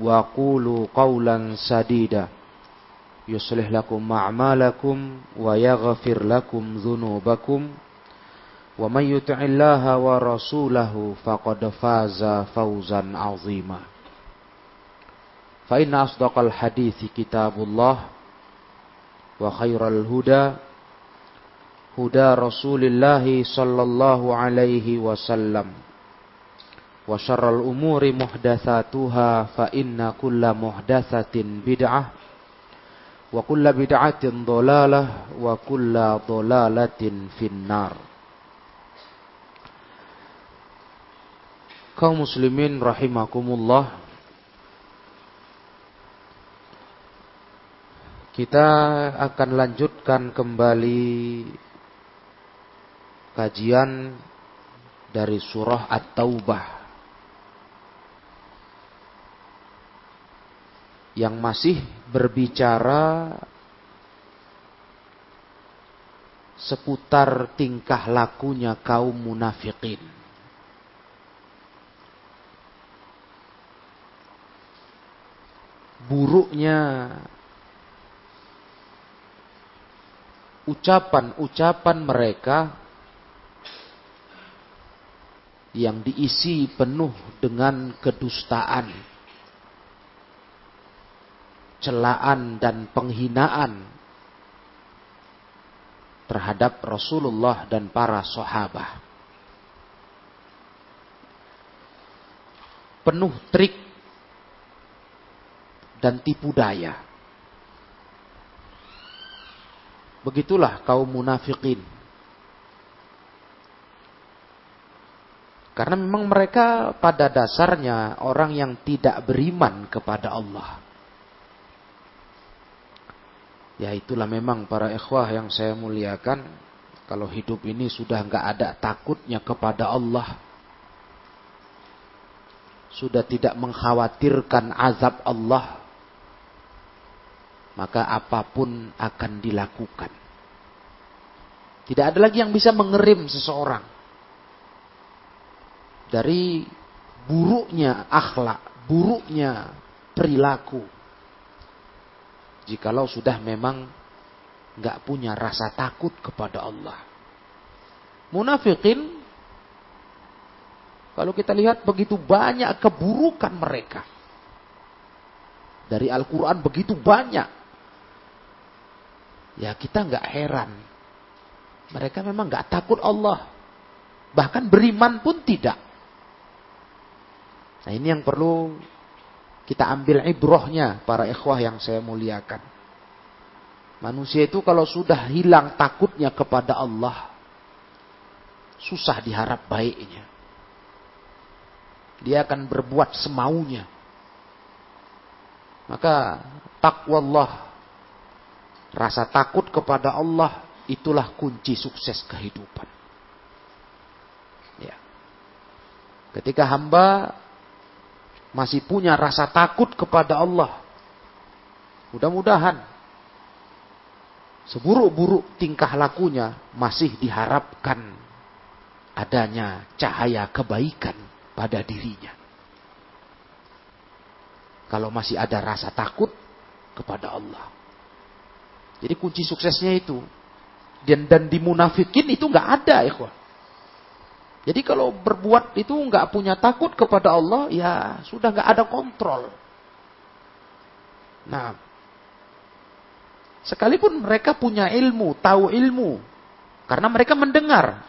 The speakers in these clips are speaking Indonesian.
وقولوا قولا سديدا يصلح لكم أعمالكم ويغفر لكم ذنوبكم ومن يطع الله ورسوله فقد فاز فوزا عظيما فإن أصدق الحديث كتاب الله وخير الهدى هدى رسول الله صلى الله عليه وسلم وشر الأمور محدثاتها فإن كل محدثة بدعة وكل بدعة ضلالة وكل ضلالة في النار kaum muslimin rahimakumullah kita akan lanjutkan kembali kajian dari surah At-Taubah Yang masih berbicara seputar tingkah lakunya kaum munafikin. Buruknya ucapan-ucapan mereka yang diisi penuh dengan kedustaan celaan dan penghinaan terhadap Rasulullah dan para sahabat. Penuh trik dan tipu daya. Begitulah kaum munafikin. Karena memang mereka pada dasarnya orang yang tidak beriman kepada Allah. Ya itulah memang para ikhwah yang saya muliakan. Kalau hidup ini sudah nggak ada takutnya kepada Allah. Sudah tidak mengkhawatirkan azab Allah. Maka apa pun akan dilakukan. Tidak ada lagi yang bisa mengerim seseorang. Dari buruknya akhlak, buruknya perilaku jikalau sudah memang nggak punya rasa takut kepada Allah. Munafikin, kalau kita lihat begitu banyak keburukan mereka. Dari Al-Quran begitu banyak. Ya kita nggak heran. Mereka memang nggak takut Allah. Bahkan beriman pun tidak. Nah ini yang perlu kita ambil ibrohnya para ikhwah yang saya muliakan. Manusia itu kalau sudah hilang takutnya kepada Allah. Susah diharap baiknya. Dia akan berbuat semaunya. Maka takwa Allah. Rasa takut kepada Allah. Itulah kunci sukses kehidupan. Ya. Ketika hamba masih punya rasa takut kepada Allah, Mudah-mudahan seburuk-buruk tingkah lakunya masih diharapkan adanya cahaya kebaikan pada dirinya. Kalau masih ada rasa takut kepada Allah. Jadi kunci suksesnya itu. Dan, dan dimunafikin itu nggak ada ya Jadi kalau berbuat itu nggak punya takut kepada Allah, ya sudah nggak ada kontrol. Nah, sekalipun mereka punya ilmu, tahu ilmu, karena mereka mendengar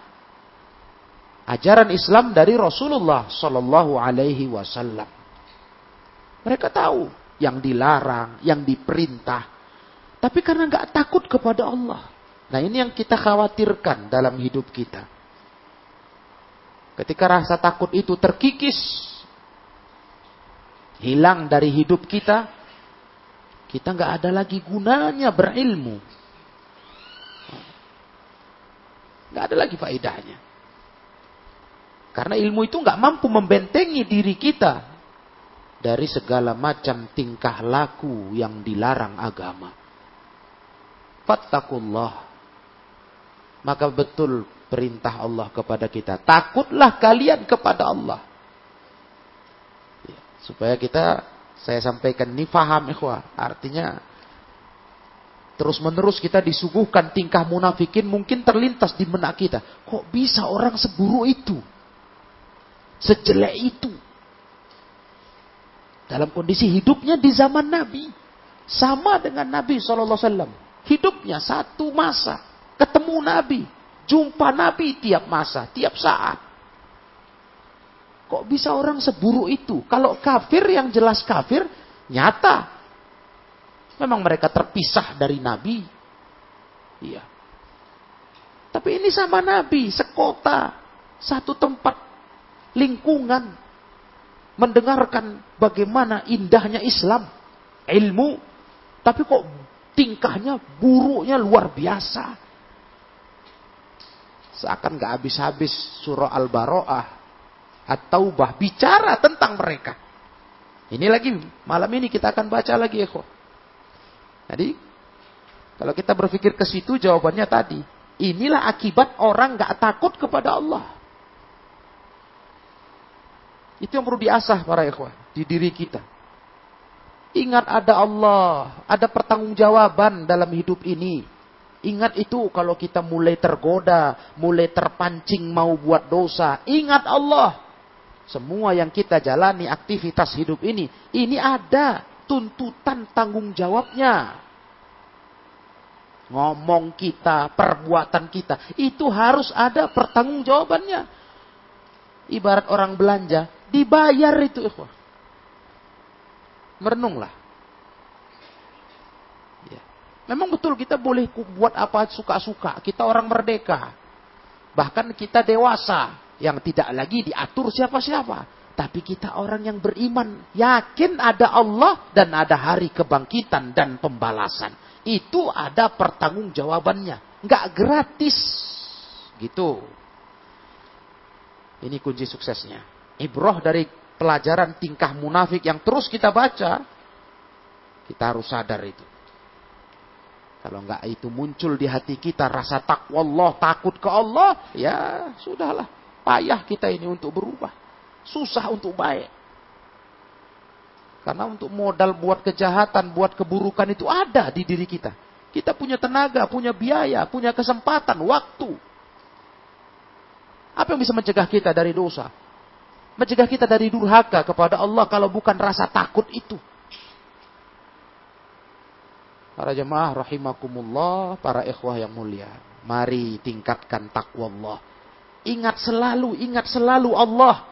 ajaran Islam dari Rasulullah Shallallahu Alaihi Wasallam. Mereka tahu yang dilarang, yang diperintah, tapi karena nggak takut kepada Allah. Nah ini yang kita khawatirkan dalam hidup kita. Ketika rasa takut itu terkikis, hilang dari hidup kita, kita nggak ada lagi gunanya berilmu. Nggak ada lagi faedahnya. Karena ilmu itu nggak mampu membentengi diri kita dari segala macam tingkah laku yang dilarang agama. Fattakullah. Maka betul perintah Allah kepada kita. Takutlah kalian kepada Allah. Ya, supaya kita, saya sampaikan ini faham ikhwah. Artinya, terus menerus kita disuguhkan tingkah munafikin mungkin terlintas di benak kita. Kok bisa orang seburuk itu? Sejelek itu? Dalam kondisi hidupnya di zaman Nabi. Sama dengan Nabi SAW. Hidupnya satu masa. Ketemu Nabi. Jumpa Nabi tiap masa, tiap saat. Kok bisa orang seburuk itu? Kalau kafir yang jelas kafir, nyata. Memang mereka terpisah dari Nabi. Iya. Tapi ini sama Nabi, sekota, satu tempat, lingkungan. Mendengarkan bagaimana indahnya Islam, ilmu. Tapi kok tingkahnya buruknya luar biasa. Seakan gak habis-habis surah Al-Baro'ah atau bah bicara tentang mereka. Ini lagi malam ini kita akan baca lagi ya Jadi kalau kita berpikir ke situ jawabannya tadi. Inilah akibat orang gak takut kepada Allah. Itu yang perlu diasah para ikhwah di diri kita. Ingat ada Allah, ada pertanggungjawaban dalam hidup ini. Ingat itu kalau kita mulai tergoda, mulai terpancing mau buat dosa. Ingat Allah. Semua yang kita jalani aktivitas hidup ini, ini ada tuntutan tanggung jawabnya. Ngomong kita, perbuatan kita, itu harus ada pertanggungjawabannya. Ibarat orang belanja, dibayar itu. Merenunglah. Memang betul kita boleh buat apa suka-suka. Kita orang merdeka. Bahkan kita dewasa yang tidak lagi diatur siapa-siapa. Tapi kita orang yang beriman. Yakin ada Allah dan ada hari kebangkitan dan pembalasan. Itu ada pertanggungjawabannya. Nggak gratis. Gitu. Ini kunci suksesnya. Ibroh dari pelajaran tingkah munafik yang terus kita baca, kita harus sadar itu. Kalau enggak itu muncul di hati kita rasa takwa Allah, takut ke Allah, ya sudahlah. Payah kita ini untuk berubah. Susah untuk baik. Karena untuk modal buat kejahatan, buat keburukan itu ada di diri kita. Kita punya tenaga, punya biaya, punya kesempatan, waktu. Apa yang bisa mencegah kita dari dosa? mencegah kita dari durhaka kepada Allah kalau bukan rasa takut itu. Para jemaah rahimakumullah, para ikhwah yang mulia. Mari tingkatkan takwa Allah. Ingat selalu, ingat selalu Allah.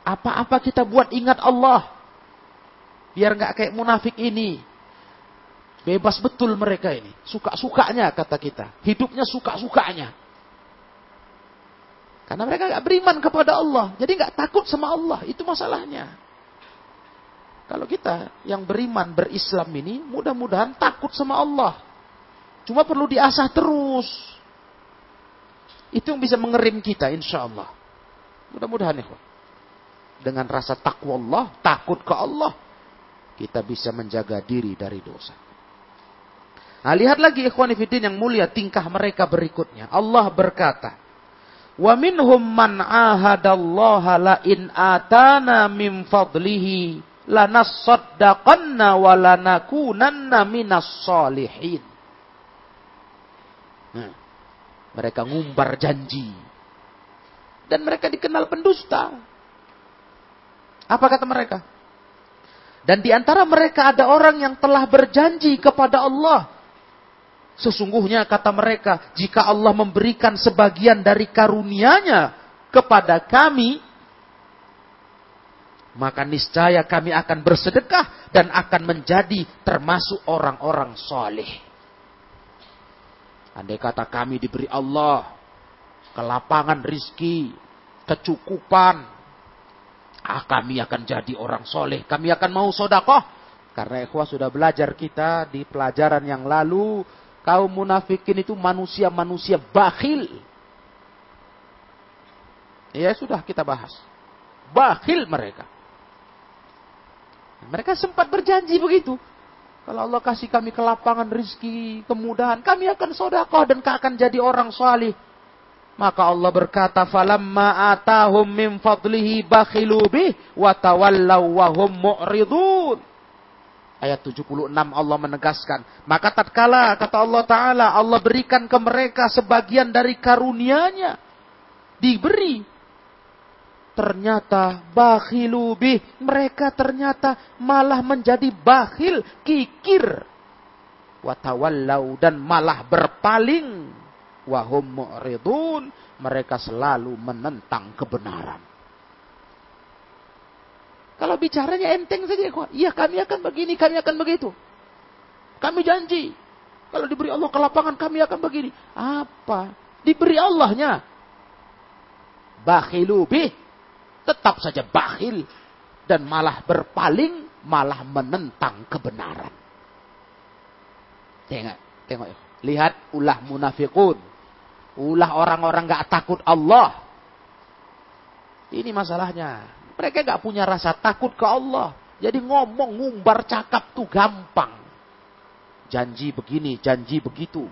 Apa-apa kita buat ingat Allah. Biar nggak kayak munafik ini. Bebas betul mereka ini. Suka-sukanya kata kita. Hidupnya suka-sukanya. Karena mereka nggak beriman kepada Allah. Jadi nggak takut sama Allah. Itu masalahnya. Kalau kita yang beriman, berislam ini, mudah-mudahan takut sama Allah. Cuma perlu diasah terus. Itu yang bisa mengerim kita, insya Allah. Mudah-mudahan ya. Dengan rasa takwa Allah, takut ke Allah. kita bisa menjaga diri dari dosa. Nah, lihat lagi ikhwan fillah yang mulia tingkah mereka berikutnya. Allah berkata, "Wa minhum man ahadallaha la atana min fadlihi lanasaddaqanna wa lanakunanna minas solihin." Nah, mereka ngumbar janji. Dan mereka dikenal pendusta. Apa kata mereka? Dan di antara mereka ada orang yang telah berjanji kepada Allah. Sesungguhnya kata mereka, jika Allah memberikan sebagian dari karunia-Nya kepada kami, maka niscaya kami akan bersedekah dan akan menjadi termasuk orang-orang soleh. Andai kata kami diberi Allah kelapangan rizki, kecukupan, ah kami akan jadi orang soleh, kami akan mau sodakoh. Karena ikhwah sudah belajar kita di pelajaran yang lalu, kaum munafikin itu manusia-manusia bakhil. Ya sudah kita bahas. Bakhil mereka. Mereka sempat berjanji begitu. Kalau Allah kasih kami kelapangan rizki, kemudahan, kami akan sodakoh dan akan jadi orang salih. Maka Allah berkata, "Falamma atahum min fadlihi bakhilu bih wa wa hum mu'ridun." Ayat 76 Allah menegaskan, maka tatkala kata Allah taala Allah berikan ke mereka sebagian dari karunia-Nya diberi ternyata bakhilu bih. Mereka ternyata malah menjadi bakhil kikir. Watawallau dan malah berpaling. Wahum mu'ridun. Mereka selalu menentang kebenaran. Kalau bicaranya enteng saja kok iya kami akan begini kami akan begitu. Kami janji kalau diberi Allah kelapangan kami akan begini. Apa? Diberi Allahnya. Bakhilu bih tetap saja bakhil dan malah berpaling malah menentang kebenaran tengok tengok lihat ulah munafikun Ulah orang-orang gak takut Allah. Ini masalahnya. Mereka gak punya rasa takut ke Allah. Jadi ngomong, ngumbar, cakap tuh gampang. Janji begini, janji begitu.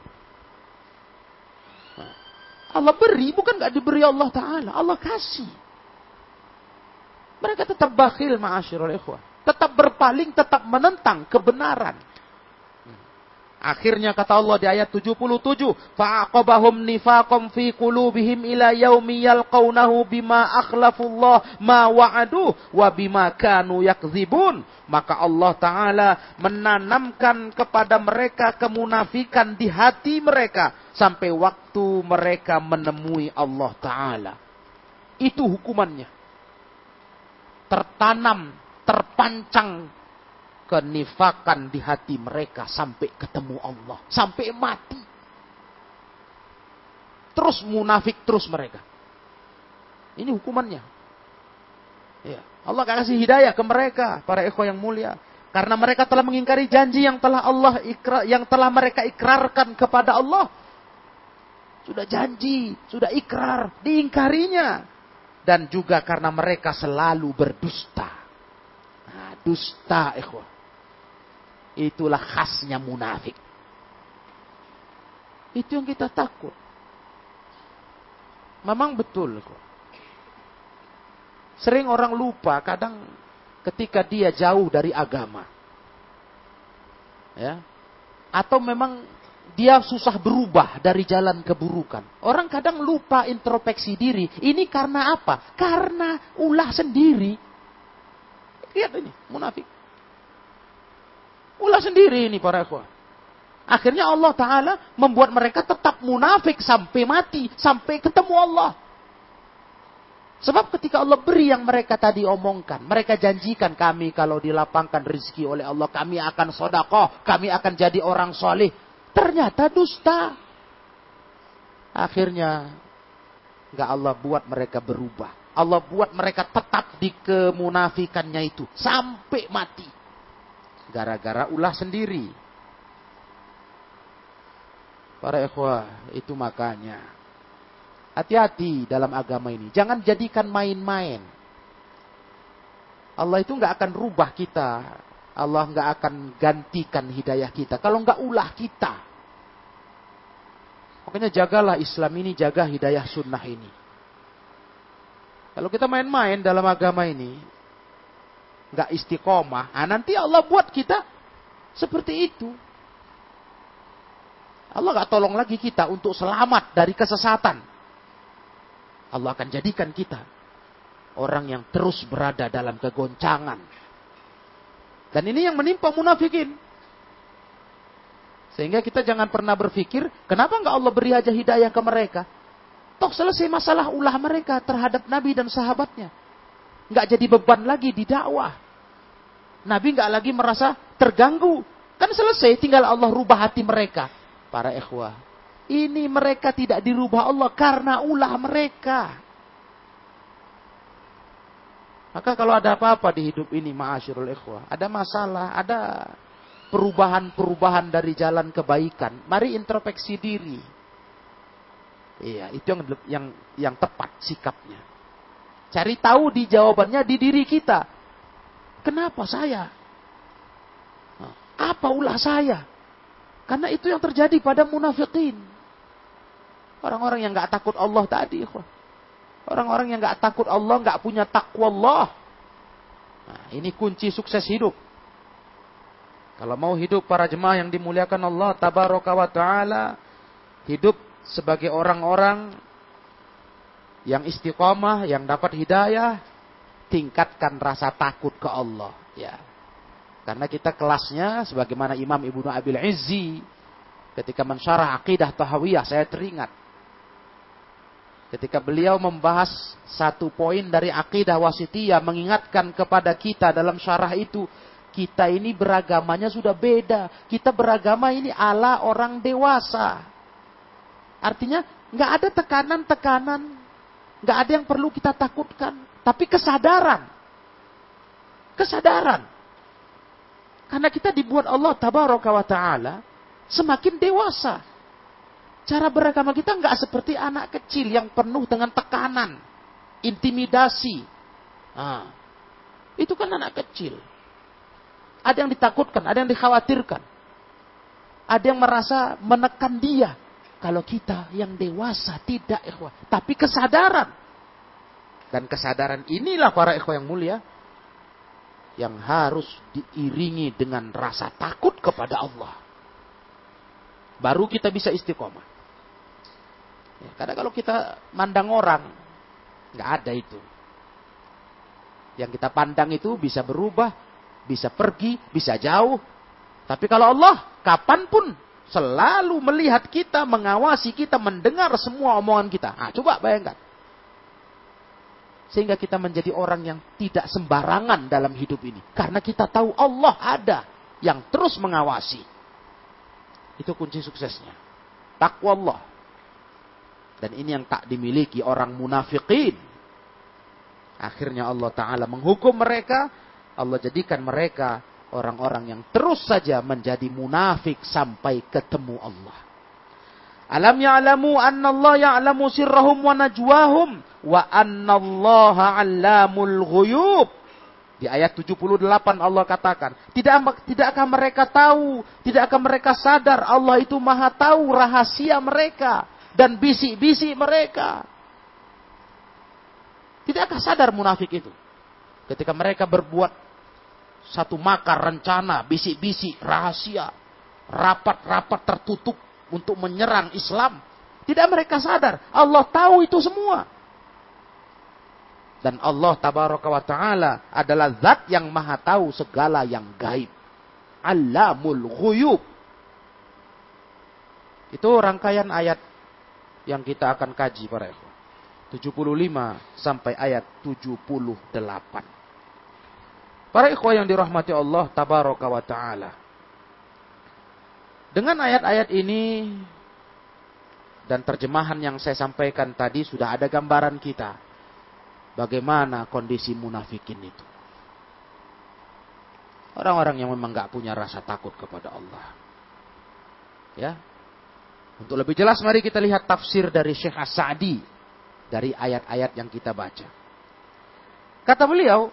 Allah beri, bukan gak diberi Allah Ta'ala. Allah kasih. Mereka tetap bakhil ma'asyirul ikhwah. Tetap berpaling, tetap menentang kebenaran. Akhirnya kata Allah di ayat 77, fa'aqabahum nifaqam fi qulubihim ila yaumi yalqaunahu bima akhlafullah ma wa'adu wa bima kanu yakzibun. Maka Allah taala menanamkan kepada mereka kemunafikan di hati mereka sampai waktu mereka menemui Allah taala. Itu hukumannya. Tertanam, terpancang kenifakan di hati mereka sampai ketemu Allah, sampai mati. Terus munafik terus mereka. Ini hukumannya. Ya. Allah kasih hidayah ke mereka, para ekor yang mulia. Karena mereka telah mengingkari janji yang telah Allah ikrar, yang telah mereka ikrarkan kepada Allah. Sudah janji, sudah ikrar, diingkarinya. Dan juga karena mereka selalu berdusta. Nah, dusta ikhwah. Itulah khasnya munafik. Itu yang kita takut. Memang betul. Sering orang lupa kadang ketika dia jauh dari agama. Ya. Atau memang dia susah berubah dari jalan keburukan. Orang kadang lupa introspeksi diri. Ini karena apa? Karena ulah sendiri. Lihat ini, munafik. Ulah sendiri ini para ikhwah. Akhirnya Allah Ta'ala membuat mereka tetap munafik sampai mati. Sampai ketemu Allah. Sebab ketika Allah beri yang mereka tadi omongkan. Mereka janjikan kami kalau dilapangkan rezeki oleh Allah. Kami akan sodakoh. Kami akan jadi orang soleh. Ternyata dusta. Akhirnya. Nggak Allah buat mereka berubah. Allah buat mereka tetap di kemunafikannya itu. Sampai mati. Gara-gara ulah sendiri. Para ikhwah, itu makanya. Hati-hati dalam agama ini. Jangan jadikan main-main. Allah itu nggak akan rubah kita Allah nggak akan gantikan hidayah kita. Kalau nggak ulah kita. Makanya jagalah Islam ini, jaga hidayah sunnah ini. Kalau kita main-main dalam agama ini, nggak istiqomah, nah nanti Allah buat kita seperti itu. Allah nggak tolong lagi kita untuk selamat dari kesesatan. Allah akan jadikan kita orang yang terus berada dalam kegoncangan. Dan ini yang menimpa munafikin. Sehingga kita jangan pernah berpikir, kenapa nggak Allah beri aja hidayah ke mereka? Toh selesai masalah ulah mereka terhadap Nabi dan sahabatnya. Nggak jadi beban lagi di dakwah. Nabi nggak lagi merasa terganggu. Kan selesai, tinggal Allah rubah hati mereka para ikhwah. Ini mereka tidak dirubah Allah karena ulah mereka. Maka kalau ada apa-apa di hidup ini, ma'asyirul ikhwah, ada masalah, ada perubahan-perubahan dari jalan kebaikan, mari introspeksi diri. Iya, itu yang yang yang tepat sikapnya. Cari tahu di jawabannya di diri kita. Kenapa saya? Apa ulah saya? Karena itu yang terjadi pada munafikin. Orang-orang yang nggak takut Allah tadi. Orang-orang yang nggak takut Allah, nggak punya takwa Allah. Nah, ini kunci sukses hidup. Kalau mau hidup para jemaah yang dimuliakan Allah, tabaraka wa ta'ala, hidup sebagai orang-orang yang istiqomah, yang dapat hidayah, tingkatkan rasa takut ke Allah. Ya, karena kita kelasnya sebagaimana Imam Ibnu Abil Izzi ketika mensyarah akidah Tahawiyah saya teringat. Ketika beliau membahas satu poin dari akidah wasitiyah mengingatkan kepada kita dalam syarah itu kita ini beragamanya sudah beda. Kita beragama ini ala orang dewasa. Artinya nggak ada tekanan-tekanan, nggak ada yang perlu kita takutkan, tapi kesadaran. Kesadaran. Karena kita dibuat Allah tabaraka wa ta'ala semakin dewasa. Cara beragama kita nggak seperti anak kecil yang penuh dengan tekanan, intimidasi. Nah, itu kan anak kecil. Ada yang ditakutkan, ada yang dikhawatirkan. Ada yang merasa menekan dia. Kalau kita yang dewasa tidak ikhwah. Tapi kesadaran. Dan kesadaran inilah para ikhwah yang mulia yang harus diiringi dengan rasa takut kepada Allah. Baru kita bisa istiqomah. Ya, karena kalau kita mandang orang, nggak ada itu. Yang kita pandang itu bisa berubah, bisa pergi, bisa jauh. Tapi kalau Allah, kapan pun selalu melihat kita, mengawasi kita, mendengar semua omongan kita. Nah, coba bayangkan. Sehingga kita menjadi orang yang tidak sembarangan dalam hidup ini. Karena kita tahu Allah ada yang terus mengawasi. Itu kunci suksesnya. Takwa Allah. Dan ini yang tak dimiliki orang munafikin. Akhirnya Allah Ta'ala menghukum mereka. Allah jadikan mereka orang-orang yang terus saja menjadi munafik sampai ketemu Allah. Alam ya'lamu anna Allah ya'lamu sirrahum wa najwahum wa annallaha 'allamul ghuyub. Di ayat 78 Allah katakan, tidak tidakkah mereka tahu, tidakkah mereka sadar Allah itu Maha tahu rahasia mereka dan bisik-bisik mereka. Tidakkah sadar munafik itu? Ketika mereka berbuat satu makar, rencana, bisik-bisik, rahasia, rapat-rapat tertutup untuk menyerang Islam. Tidak mereka sadar, Allah tahu itu semua. Dan Allah tabaraka wa ta'ala adalah zat yang maha tahu segala yang gaib. Alamul ghuyub. Itu rangkaian ayat yang kita akan kaji para ikhwan. 75 sampai ayat 78. Para ikhwan yang dirahmati Allah tabaraka wa ta'ala. Dengan ayat-ayat ini dan terjemahan yang saya sampaikan tadi sudah ada gambaran kita bagaimana kondisi munafikin itu. Orang-orang yang memang gak punya rasa takut kepada Allah. Ya. Untuk lebih jelas mari kita lihat tafsir dari Syekh As-Sa'di dari ayat-ayat yang kita baca. Kata beliau,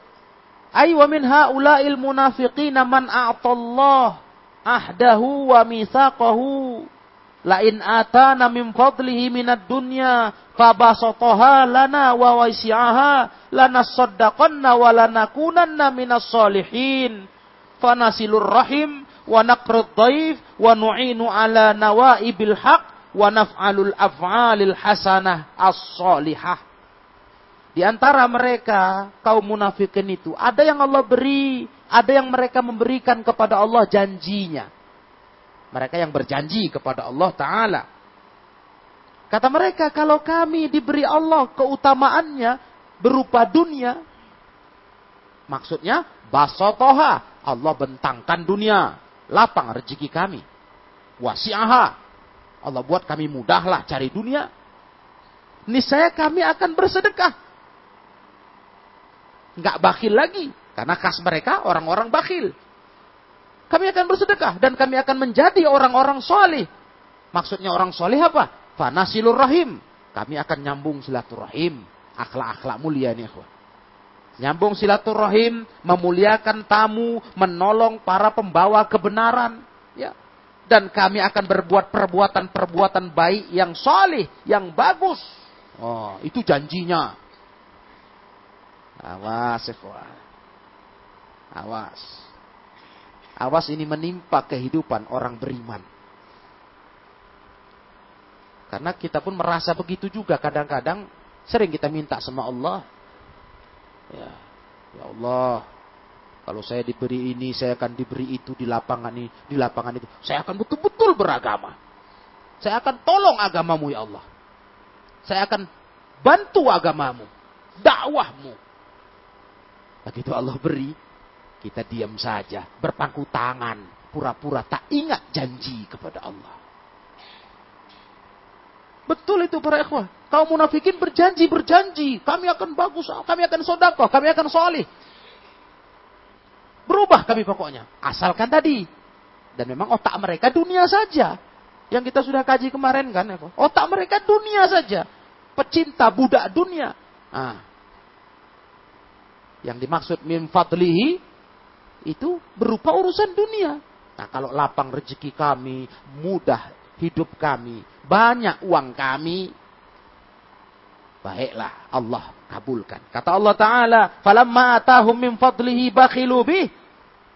Ay wa min haula'il munafiqina man a'tallah ahdahu wa mitsaqahu. La in atana min fadlihi minad dunya fabasataha lana wa wasi'aha lanasaddaqanna wa lanakunanna minas solihin fanasilur rahim wa naqrud dhaif wa nu'inu ala nawaibil haq wa naf'alul af'alil hasanah as-salihah di antara mereka kaum munafikin itu ada yang Allah beri, ada yang mereka memberikan kepada Allah janjinya. Mereka yang berjanji kepada Allah taala. Kata mereka, kalau kami diberi Allah keutamaannya berupa dunia, maksudnya basotoha, Allah bentangkan dunia, lapang rezeki kami. Wasi'aha, Allah buat kami mudahlah cari dunia. Niscaya kami akan bersedekah nggak bakhil lagi. Karena khas mereka orang-orang bakhil. Kami akan bersedekah dan kami akan menjadi orang-orang soleh. Maksudnya orang soleh apa? Fanasilur rahim. Kami akan nyambung silaturahim. Akhlak-akhlak mulia nih. Nyambung silaturahim, memuliakan tamu, menolong para pembawa kebenaran. Ya. Dan kami akan berbuat perbuatan-perbuatan baik yang soleh, yang bagus. Oh, itu janjinya. Awas, ikhwan. Awas. Awas ini menimpa kehidupan orang beriman. Karena kita pun merasa begitu juga. Kadang-kadang sering kita minta sama Allah. Ya, ya Allah, kalau saya diberi ini, saya akan diberi itu di lapangan ini, di lapangan itu. Saya akan betul-betul beragama. Saya akan tolong agamamu ya Allah. Saya akan bantu agamamu, dakwahmu, Begitu Allah beri, kita diam saja, berpangku tangan, pura-pura tak ingat janji kepada Allah. Betul itu para ikhwah. Kaum munafikin berjanji, berjanji. Kami akan bagus, kami akan sodakoh, kami akan solih. Berubah kami pokoknya. Asalkan tadi. Dan memang otak mereka dunia saja. Yang kita sudah kaji kemarin kan. Otak mereka dunia saja. Pecinta budak dunia. Nah, yang dimaksud min fadlihi itu berupa urusan dunia. Nah, kalau lapang rezeki kami, mudah hidup kami, banyak uang kami, baiklah Allah kabulkan. Kata Allah Ta'ala, falamma atahum min fadlihi.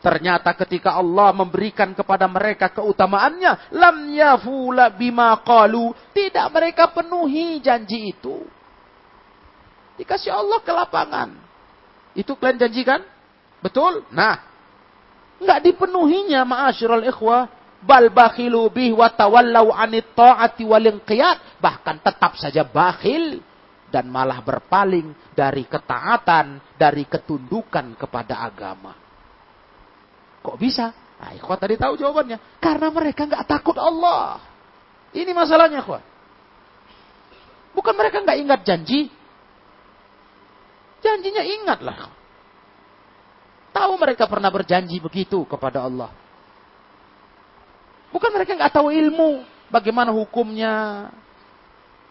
Ternyata ketika Allah memberikan kepada mereka keutamaannya, lam yafula bima qalu, tidak mereka penuhi janji itu. Dikasih Allah ke lapangan. Itu kalian janjikan? Betul? Nah, nggak dipenuhinya ma'asyiral ikhwah bal bakhilu bih wa tawallau anit ta'ati wal inqiyad bahkan tetap saja bakhil dan malah berpaling dari ketaatan, dari ketundukan kepada agama. Kok bisa? Nah, ikhwah tadi tahu jawabannya. Karena mereka nggak takut Allah. Ini masalahnya, ikhwah. Bukan mereka nggak ingat janji, Janjinya ingatlah. Tahu mereka pernah berjanji begitu kepada Allah. Bukan mereka nggak tahu ilmu. Bagaimana hukumnya.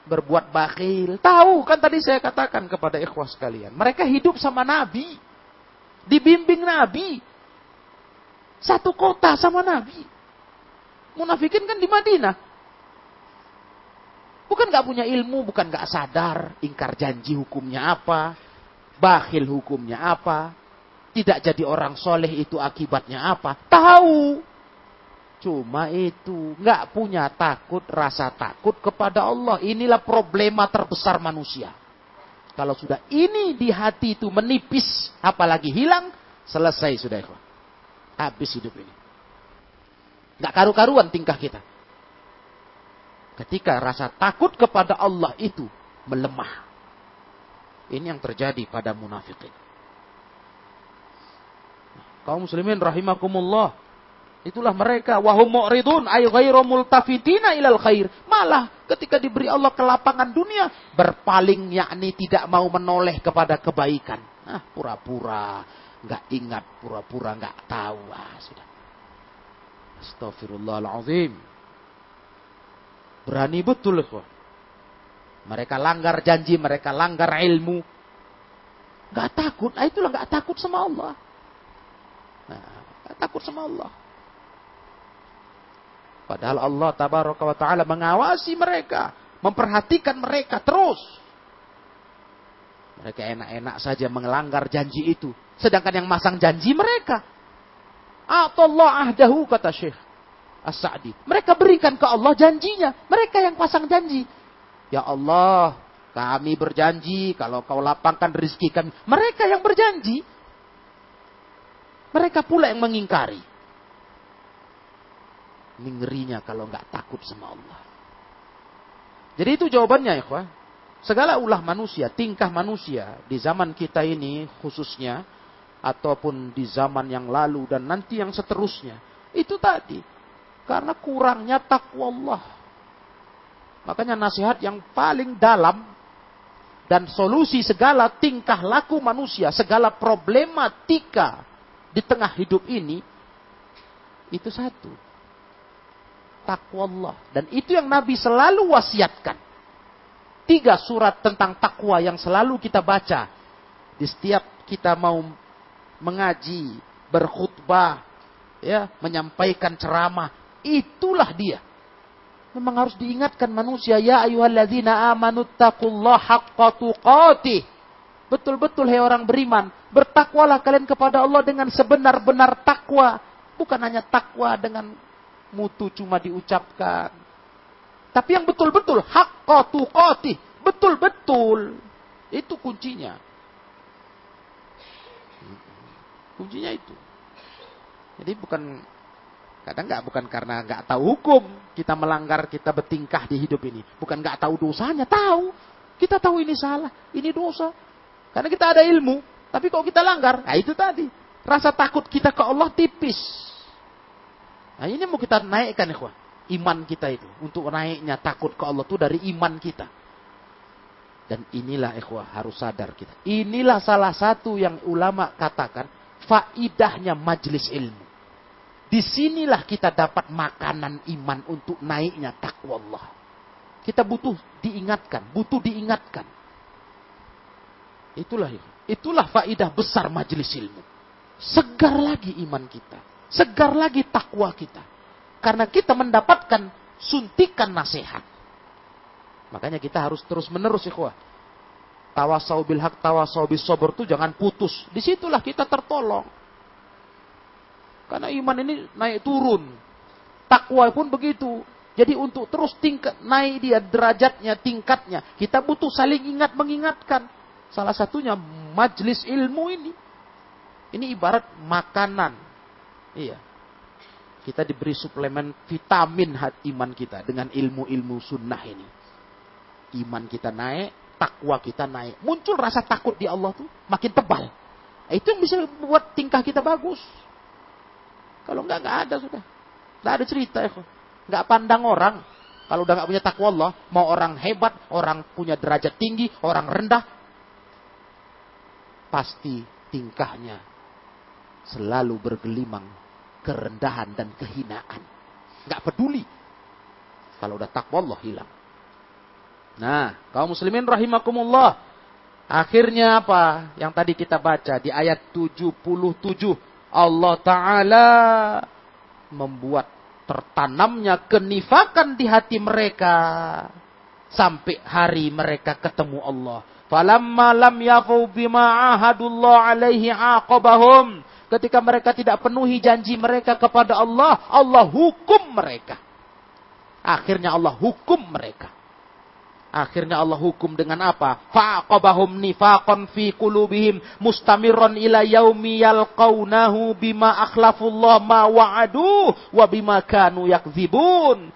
Berbuat bakhil. Tahu kan tadi saya katakan kepada ikhwah sekalian. Mereka hidup sama Nabi. Dibimbing Nabi. Satu kota sama Nabi. Munafikin kan di Madinah. Bukan nggak punya ilmu, bukan nggak sadar, ingkar janji hukumnya apa, bakhil hukumnya apa, tidak jadi orang soleh itu akibatnya apa, tahu. Cuma itu nggak punya takut, rasa takut kepada Allah. Inilah problema terbesar manusia. Kalau sudah ini di hati itu menipis, apalagi hilang, selesai sudah itu. Habis hidup ini. Nggak karu-karuan tingkah kita. Ketika rasa takut kepada Allah itu melemah. Ini yang terjadi pada munafikin. Kaum muslimin rahimakumullah. Itulah mereka wahum mu'ridun ay ghairu multafitina ilal khair. Malah ketika diberi Allah kelapangan dunia berpaling yakni tidak mau menoleh kepada kebaikan. Nah, pura-pura nggak ingat, pura-pura nggak tahu. Ah, sudah. Astagfirullahalazim. Berani betul, kok. Mereka langgar janji, mereka langgar ilmu. Gak takut. Nah itulah gak takut sama Allah. Nah, gak takut sama Allah. Padahal Allah tabaraka wa ta'ala mengawasi mereka. Memperhatikan mereka terus. Mereka enak-enak saja mengelanggar janji itu. Sedangkan yang masang janji mereka. Allah ahdahu kata Syekh As-Sa'di. Mereka berikan ke Allah janjinya. Mereka yang pasang janji. Ya Allah, kami berjanji kalau kau lapangkan rezeki kami. Mereka yang berjanji. Mereka pula yang mengingkari. Ini kalau nggak takut sama Allah. Jadi itu jawabannya ya Segala ulah manusia, tingkah manusia di zaman kita ini khususnya ataupun di zaman yang lalu dan nanti yang seterusnya. Itu tadi. Karena kurangnya takwa Allah. Makanya nasihat yang paling dalam dan solusi segala tingkah laku manusia, segala problematika di tengah hidup ini itu satu. Takwa Allah. Dan itu yang Nabi selalu wasiatkan. Tiga surat tentang takwa yang selalu kita baca. Di setiap kita mau mengaji, berkhutbah, ya, menyampaikan ceramah, itulah dia. Memang harus diingatkan manusia, ya ayyuhalladzina amanu taqullaha haqqa tuqatih. Betul-betul hai orang beriman, bertakwalah kalian kepada Allah dengan sebenar-benar takwa, bukan hanya takwa dengan mutu cuma diucapkan. Tapi yang betul-betul haqqa tuqatih, betul-betul. Itu kuncinya. Kuncinya itu. Jadi bukan kadang nggak bukan karena nggak tahu hukum kita melanggar kita bertingkah di hidup ini. Bukan nggak tahu dosanya, tahu. Kita tahu ini salah, ini dosa. Karena kita ada ilmu. Tapi kalau kita langgar, nah itu tadi. Rasa takut kita ke Allah tipis. Nah ini mau kita naikkan ya Iman kita itu. Untuk naiknya takut ke Allah itu dari iman kita. Dan inilah ikhwah harus sadar kita. Inilah salah satu yang ulama katakan faidahnya majelis ilmu. Di sinilah kita dapat makanan iman untuk naiknya takwa Allah. Kita butuh diingatkan, butuh diingatkan. Itulah itulah faidah besar majelis ilmu. Segar lagi iman kita, segar lagi takwa kita. Karena kita mendapatkan suntikan nasihat. Makanya kita harus terus menerus ikhwah Tawasau bil hak, tawasau bis sober itu jangan putus. Di situlah kita tertolong. Karena iman ini naik turun. Takwa pun begitu. Jadi untuk terus tingkat naik dia derajatnya, tingkatnya, kita butuh saling ingat mengingatkan. Salah satunya majlis ilmu ini. Ini ibarat makanan. Iya. Kita diberi suplemen vitamin hati iman kita dengan ilmu-ilmu sunnah ini. Iman kita naik, takwa kita naik. Muncul rasa takut di Allah tuh makin tebal. Itu yang bisa membuat tingkah kita bagus. Kalau enggak, enggak ada sudah. Enggak ada cerita ya. Enggak pandang orang. Kalau udah enggak punya takwa Allah, mau orang hebat, orang punya derajat tinggi, orang rendah, pasti tingkahnya selalu bergelimang kerendahan dan kehinaan. Enggak peduli. Kalau udah takwa Allah hilang. Nah, kaum muslimin rahimakumullah. Akhirnya apa? Yang tadi kita baca di ayat 77. Allah Ta'ala membuat tertanamnya kenifakan di hati mereka. Sampai hari mereka ketemu Allah. Falamma lam yafu bima ahadullah alaihi aqabahum. Ketika mereka tidak penuhi janji mereka kepada Allah, Allah hukum mereka. Akhirnya Allah hukum mereka. Akhirnya Allah hukum dengan apa? Fa'aqabahum nifaqan fi qulubihim mustamirran ila yaumi yalqaunahu bima akhlafullah ma wa'adu wa bima kanu yakzibun.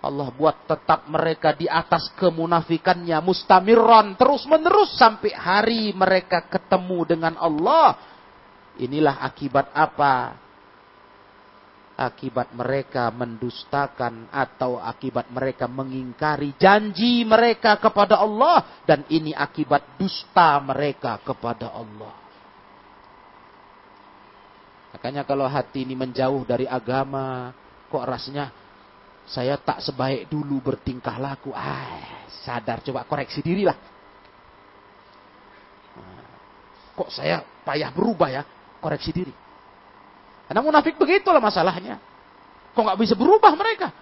Allah buat tetap mereka di atas kemunafikannya mustamirran terus menerus sampai hari mereka ketemu dengan Allah. Inilah akibat apa? Akibat mereka mendustakan atau akibat mereka mengingkari janji mereka kepada Allah dan ini akibat dusta mereka kepada Allah. Makanya kalau hati ini menjauh dari agama, kok rasanya saya tak sebaik dulu bertingkah laku. Ah, sadar coba koreksi dirilah. kok saya payah berubah ya? Koreksi diri. Karena munafik begitulah masalahnya. Kok nggak bisa berubah mereka?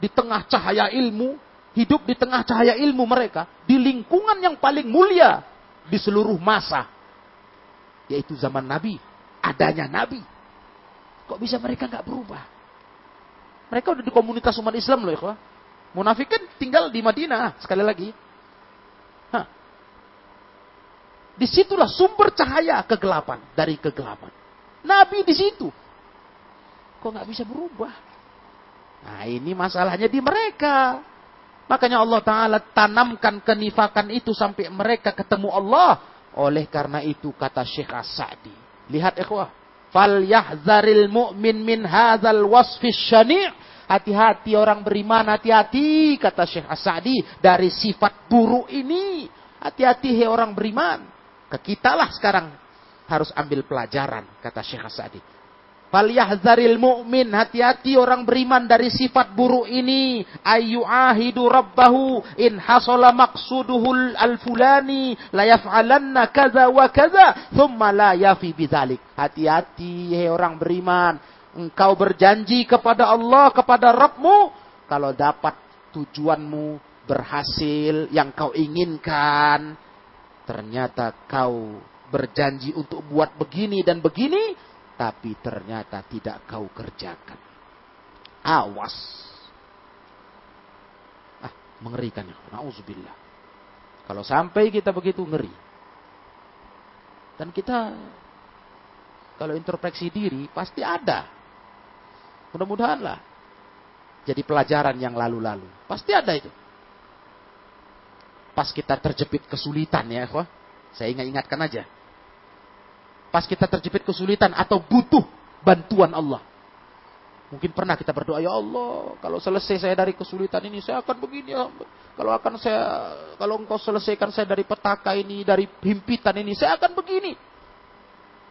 Di tengah cahaya ilmu, hidup di tengah cahaya ilmu mereka, di lingkungan yang paling mulia di seluruh masa, yaitu zaman Nabi, adanya Nabi. Kok bisa mereka nggak berubah? Mereka udah di komunitas umat Islam loh, ya. Munafik kan tinggal di Madinah, sekali lagi. Hah. Di situlah sumber cahaya kegelapan dari kegelapan. Nabi di situ. Kok nggak bisa berubah? Nah ini masalahnya di mereka. Makanya Allah Ta'ala tanamkan kenifakan itu sampai mereka ketemu Allah. Oleh karena itu kata Syekh As-Sa'di. Lihat ikhwah. Fal yahzaril mu'min min hadzal wasfis syani' Hati-hati orang beriman, hati-hati kata Syekh As-Sa'di dari sifat buruk ini. Hati-hati he orang beriman. Ke kita lah sekarang harus ambil pelajaran, kata Syekh Sa'di. Falyahzaril mu'min, hati-hati orang beriman dari sifat buruk ini. Ayyu'ahidu rabbahu in hasala maqsuduhul al-fulani la yaf'alanna kaza wa kaza thumma la yafi bidzalik. Hati-hati hai orang beriman, engkau berjanji kepada Allah, kepada Rabbmu kalau dapat tujuanmu berhasil yang kau inginkan, ternyata kau berjanji untuk buat begini dan begini, tapi ternyata tidak kau kerjakan. Awas. Ah, mengerikan ya. Nauzubillah. Kalau sampai kita begitu ngeri. Dan kita kalau introspeksi diri pasti ada. Mudah-mudahanlah jadi pelajaran yang lalu-lalu. Pasti ada itu. Pas kita terjepit kesulitan ya, saya ingat-ingatkan aja pas kita terjepit kesulitan atau butuh bantuan Allah. Mungkin pernah kita berdoa, ya Allah, kalau selesai saya dari kesulitan ini, saya akan begini. Ya. Kalau akan saya, kalau engkau selesaikan saya dari petaka ini, dari himpitan ini, saya akan begini.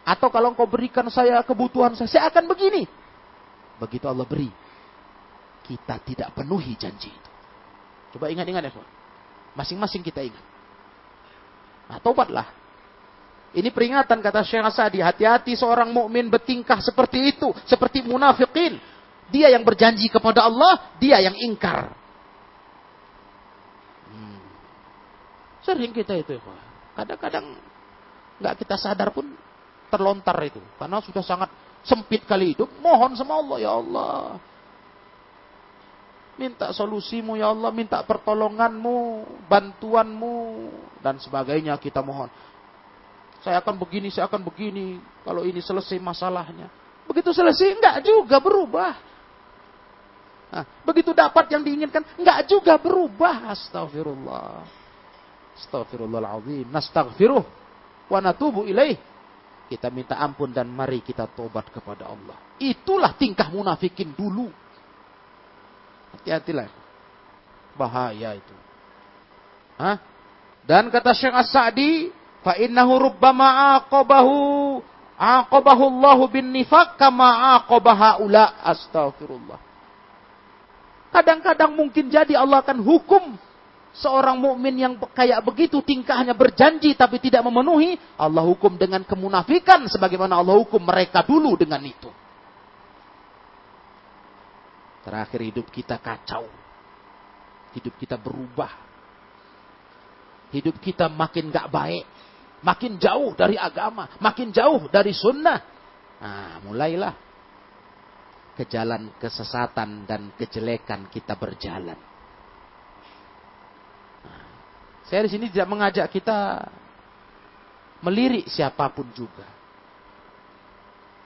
Atau kalau engkau berikan saya kebutuhan saya, saya akan begini. Begitu Allah beri, kita tidak penuhi janji itu. Coba ingat-ingat ya, Masing-masing kita ingat. Nah, tobatlah. Ini peringatan kata Syekh Asadi, hati-hati seorang mukmin bertingkah seperti itu, seperti munafikin. Dia yang berjanji kepada Allah, dia yang ingkar. Hmm. Sering kita itu, kadang-kadang nggak kita sadar pun terlontar itu, karena sudah sangat sempit kali hidup. Mohon sama Allah, ya Allah, minta solusimu ya Allah, minta pertolonganmu, bantuanmu, dan sebagainya kita mohon. Saya akan begini, saya akan begini. Kalau ini selesai masalahnya. Begitu selesai, enggak juga berubah. Nah, begitu dapat yang diinginkan, enggak juga berubah. Astagfirullah. Astagfirullahaladzim. Nastaghfiruh. Wa natubu ilaih. Kita minta ampun dan mari kita tobat kepada Allah. Itulah tingkah munafikin dulu. Hati-hatilah. Bahaya itu. Hah? Dan kata Syekh As-Sa'di, Fa innahu rubbama aqabahu aqabahu Allahu bin nifaq kama aqabaha ula astagfirullah. Kadang-kadang mungkin jadi Allah akan hukum seorang mukmin yang kayak begitu tingkahnya berjanji tapi tidak memenuhi, Allah hukum dengan kemunafikan sebagaimana Allah hukum mereka dulu dengan itu. Terakhir hidup kita kacau. Hidup kita berubah. Hidup kita makin gak baik makin jauh dari agama, makin jauh dari sunnah. Nah, mulailah ke jalan kesesatan dan kejelekan kita berjalan. Nah, saya di sini tidak mengajak kita melirik siapa pun juga.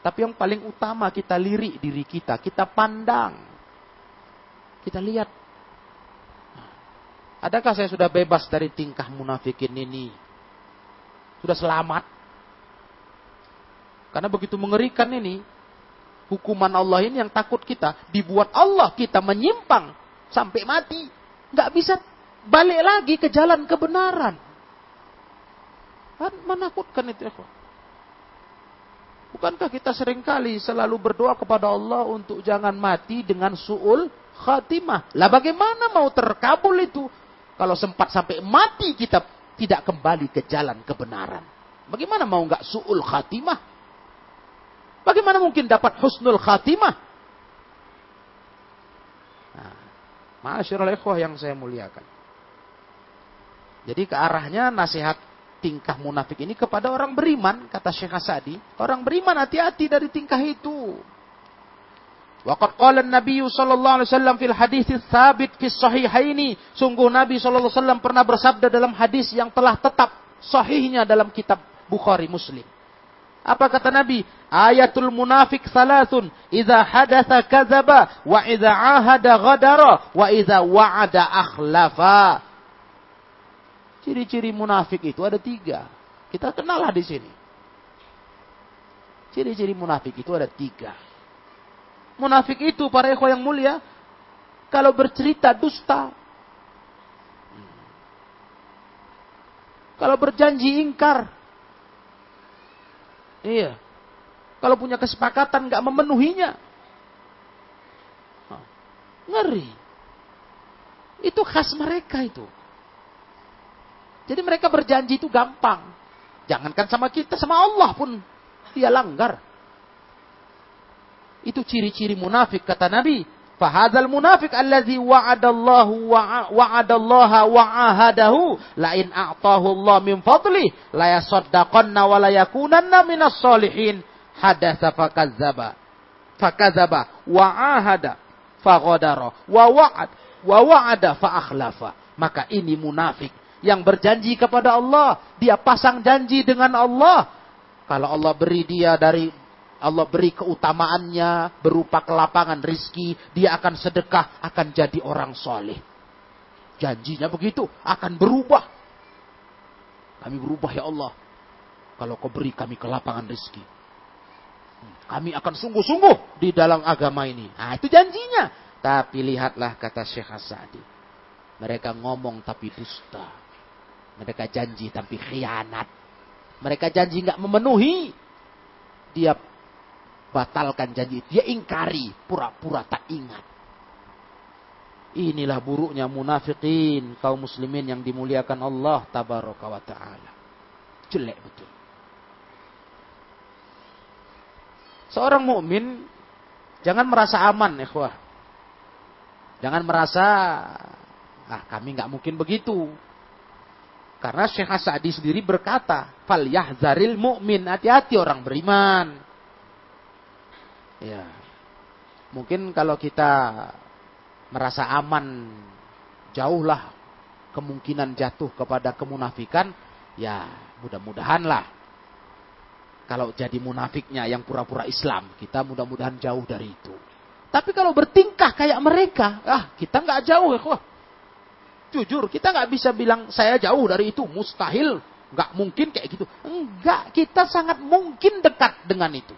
Tapi yang paling utama kita lirik diri kita, kita pandang. Kita lihat. Nah, adakah saya sudah bebas dari tingkah munafikin ini? Sudah selamat. Karena begitu mengerikan ini, hukuman Allah ini yang takut kita, dibuat Allah kita menyimpang sampai mati. Nggak bisa balik lagi ke jalan kebenaran. Kan menakutkan itu. Bukankah kita sering kali selalu berdoa kepada Allah untuk jangan mati dengan su'ul khatimah. Lah bagaimana mau terkabul itu? Kalau sempat sampai mati kita tidak kembali ke jalan kebenaran. Bagaimana mau nggak su'ul khatimah? Bagaimana mungkin dapat husnul khatimah? Nah, ikhwah yang saya muliakan. Jadi ke arahnya nasihat tingkah munafik ini kepada orang beriman, kata Syekh Asadi. Orang beriman hati-hati dari tingkah itu. Waqad qala Nabi sallallahu alaihi wasallam fil hadis tsabit fi sahihaini. Sungguh Nabi sallallahu alaihi wasallam pernah bersabda dalam hadis yang telah tetap sahihnya dalam kitab Bukhari Muslim. Apa kata Nabi? Ayatul munafik salasun. Iza hadatha kazaba. Wa iza ahada ghadara. Wa iza wa'ada akhlafa. Ciri-ciri munafik itu ada tiga. Kita kenal di sini. Ciri-ciri munafik itu ada tiga. Munafik itu para ikhwah yang mulia. Kalau bercerita dusta. Kalau berjanji ingkar. Iya. Kalau punya kesepakatan nggak memenuhinya. Ngeri. Itu khas mereka itu. Jadi mereka berjanji itu gampang. Jangankan sama kita, sama Allah pun dia langgar. Itu ciri-ciri munafik kata Nabi. Fahadal munafik allazi wa'adallahu wa'adallaha wa'ahadahu. La in a'tahu Allah min fadli la yasaddaqanna wa la yakunanna minas solihin hadatsa fakazzaba fakadzaba wa'ahada. Faghadara. Wa wa'ad. Wa wa'ada fa akhlafa maka ini munafik yang berjanji kepada Allah. Dia pasang janji dengan Allah. Kalau Allah beri dia dari Allah beri keutamaannya berupa kelapangan rizki. Dia akan sedekah, akan jadi orang soleh. Janjinya begitu, akan berubah. Kami berubah ya Allah. Kalau kau beri kami kelapangan rizki. Kami akan sungguh-sungguh di dalam agama ini. Nah itu janjinya. Tapi lihatlah kata Syekh Hasadi. Mereka ngomong tapi dusta. Mereka janji tapi khianat. Mereka janji nggak memenuhi. Dia batalkan janji. Dia ingkari, pura-pura tak ingat. Inilah buruknya munafikin kaum muslimin yang dimuliakan Allah tabaraka wa taala. Jelek betul. Seorang mukmin jangan merasa aman, ikhwah. Jangan merasa ah kami nggak mungkin begitu. Karena Syekh Sa'di sendiri berkata, "Fal yahzaril mu'min." Hati-hati orang beriman. Ya. Mungkin kalau kita merasa aman, jauhlah kemungkinan jatuh kepada kemunafikan, ya mudah-mudahan lah. Kalau jadi munafiknya yang pura-pura Islam, kita mudah-mudahan jauh dari itu. Tapi kalau bertingkah kayak mereka, ah kita nggak jauh ya kok. Jujur, kita nggak bisa bilang saya jauh dari itu, mustahil, nggak mungkin kayak gitu. Enggak, kita sangat mungkin dekat dengan itu.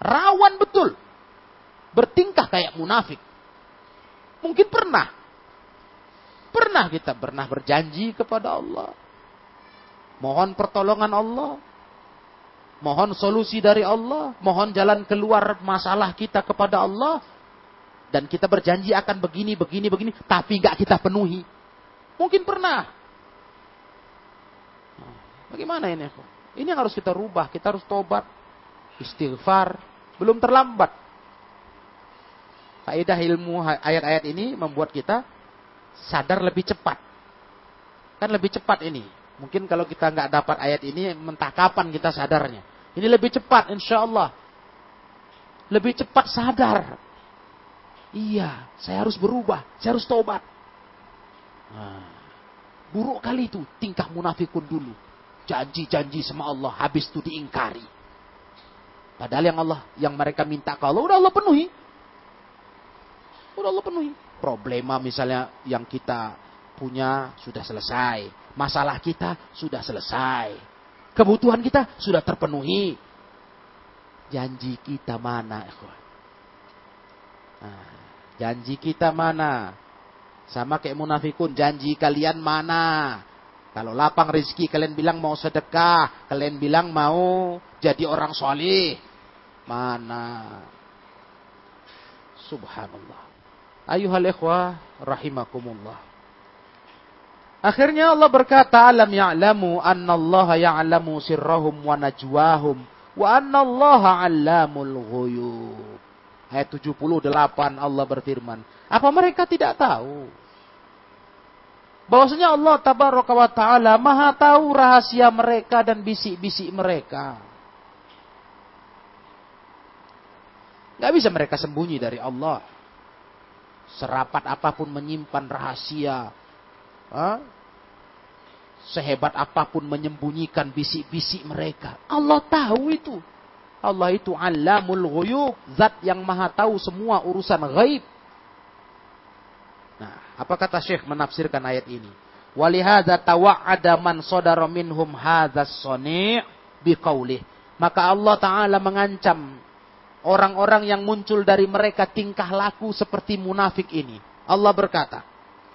Rawan betul. Bertingkah kayak munafik. Mungkin pernah. Pernah kita pernah berjanji kepada Allah. Mohon pertolongan Allah. Mohon solusi dari Allah. Mohon jalan keluar masalah kita kepada Allah. Dan kita berjanji akan begini, begini, begini. Tapi gak kita penuhi. Mungkin pernah. Bagaimana ini? Ini yang harus kita rubah. Kita harus tobat. Istighfar. Belum terlambat. Faedah ilmu ayat-ayat ini membuat kita sadar lebih cepat. Kan lebih cepat ini. Mungkin kalau kita nggak dapat ayat ini, mentah kapan kita sadarnya. Ini lebih cepat, insya Allah. Lebih cepat sadar. Iya, saya harus berubah. Saya harus tobat. Nah, buruk kali itu tingkah munafikun dulu. Janji-janji sama Allah, habis itu diingkari. Padahal yang Allah, yang mereka minta kalau udah Allah penuhi. Udah Allah penuhi. Problema misalnya yang kita punya sudah selesai. Masalah kita sudah selesai. Kebutuhan kita sudah terpenuhi. Janji kita mana? Nah, janji kita mana? Sama kayak munafikun, janji kalian mana? Kalau lapang rezeki kalian bilang mau sedekah, kalian bilang mau jadi orang soleh. Mana? Subhanallah. Ayuhal ikhwah rahimakumullah. Akhirnya Allah berkata, "Alam ya'lamu anna Allah ya'lamu sirrahum wa najwahum wa anna Allah 'allamul ghuyub." Ayat 78 Allah berfirman, apa mereka tidak tahu bahwasanya Allah tabaraka wa taala Maha tahu rahasia mereka dan bisik-bisik mereka. Gak bisa mereka sembunyi dari Allah. Serapat apa pun menyimpan rahasia, Sehebat apa pun menyembunyikan bisik-bisik mereka. Allah tahu itu. Allah itu alamul ghuyub. Zat yang maha tahu semua urusan gaib. Nah, apa kata Syekh menafsirkan ayat ini? Walihada tawa'ada man sodara minhum hadha soni' biqaulih. Maka Allah Ta'ala mengancam orang-orang yang muncul dari mereka tingkah laku seperti munafik ini. Allah berkata,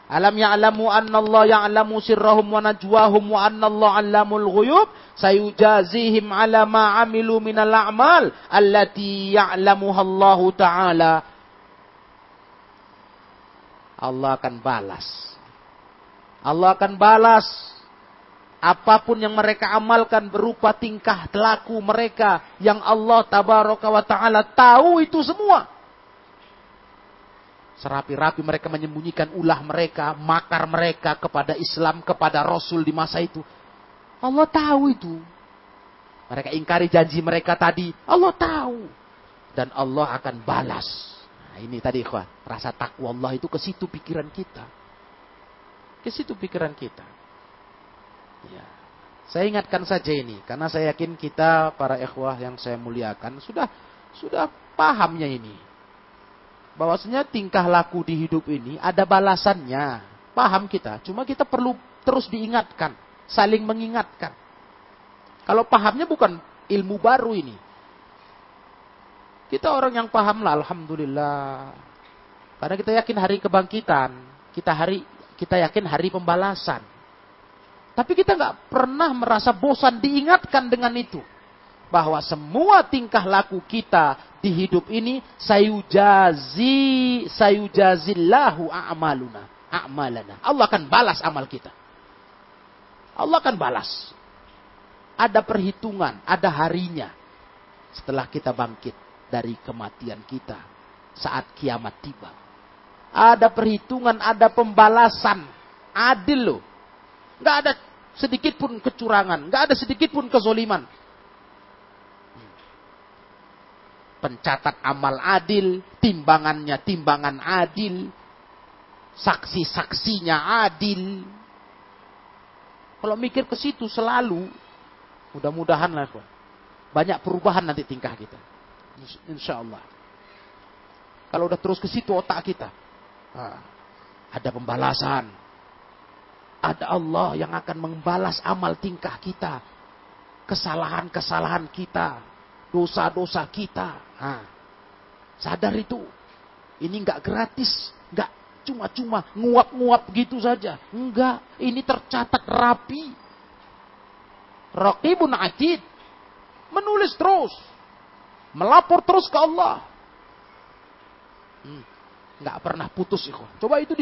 Alam ya'lamu anna Allah ya'lamu sirrahum wa najwahum wa anna Allah 'allamul ghuyub? Sayujazihim 'ala ma 'amilu minal a'mal allati ya'lamuha Allah taala. Allah akan balas. Allah akan balas apa pun yang mereka amalkan berupa tingkah laku mereka yang Allah tabaraka wa taala tahu itu semua Serapi-rapi mereka menyembunyikan ulah mereka, makar mereka kepada Islam, kepada Rasul di masa itu. Allah tahu itu. Mereka ingkari janji mereka tadi. Allah tahu. Dan Allah akan balas. Nah, ini tadi ikhwan. Rasa takwa Allah itu ke situ pikiran kita. Ke situ pikiran kita. Ya. Saya ingatkan saja ini. Karena saya yakin kita para ikhwah yang saya muliakan. Sudah sudah pahamnya ini bahwasanya tingkah laku di hidup ini ada balasannya. Paham kita, cuma kita perlu terus diingatkan, saling mengingatkan. Kalau pahamnya bukan ilmu baru ini. Kita orang yang paham lah, alhamdulillah. Karena kita yakin hari kebangkitan, kita hari kita yakin hari pembalasan. Tapi kita nggak pernah merasa bosan diingatkan dengan itu bahwa semua tingkah laku kita di hidup ini sayujazi sayujazillahu a'maluna a'malana. Allah akan balas amal kita. Allah akan balas. Ada perhitungan, ada harinya setelah kita bangkit dari kematian kita saat kiamat tiba. Ada perhitungan, ada pembalasan. Adil loh. Gak ada sedikit pun kecurangan. Gak ada sedikit pun kezoliman pencatat amal adil, timbangannya timbangan adil, saksi-saksinya adil. Kalau mikir ke situ selalu, mudah-mudahan lah, banyak perubahan nanti tingkah kita. Insya Allah. Kalau udah terus ke situ otak kita, ada pembalasan. Ada Allah yang akan membalas amal tingkah kita. Kesalahan-kesalahan kita dosa-dosa kita. Nah, sadar itu. Ini nggak gratis, nggak cuma-cuma nguap-nguap gitu saja. Enggak, ini tercatat rapi. Raqibun atid. Menulis terus. Melapor terus ke Allah. Hmm, nggak pernah putus ikhwan. Coba itu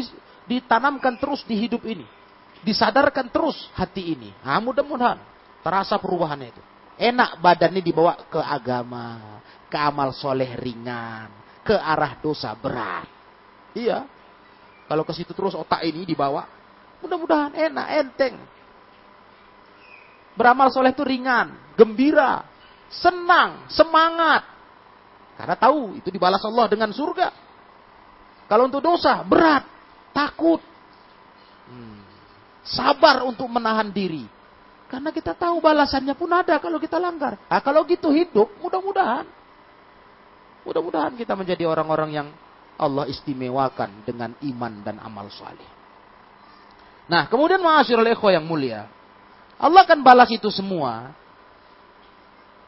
ditanamkan terus di hidup ini. Disadarkan terus hati ini. Nah, mudah-mudahan terasa perubahannya itu. Enak badannya dibawa ke agama, ke amal soleh ringan, ke arah dosa berat. Iya. Kalau ke situ terus otak ini dibawa, mudah-mudahan enak, enteng. Beramal soleh itu ringan, gembira, senang, semangat. Karena tahu itu dibalas Allah dengan surga. Kalau untuk dosa, berat, takut. Sabar untuk menahan diri. Karena kita tahu balasannya pun ada kalau kita langgar. Nah, kalau gitu hidup, mudah-mudahan. Mudah-mudahan kita menjadi orang-orang yang Allah istimewakan dengan iman dan amal saleh. Nah, kemudian ma'asyiral ikhwah yang mulia. Allah akan balas itu semua.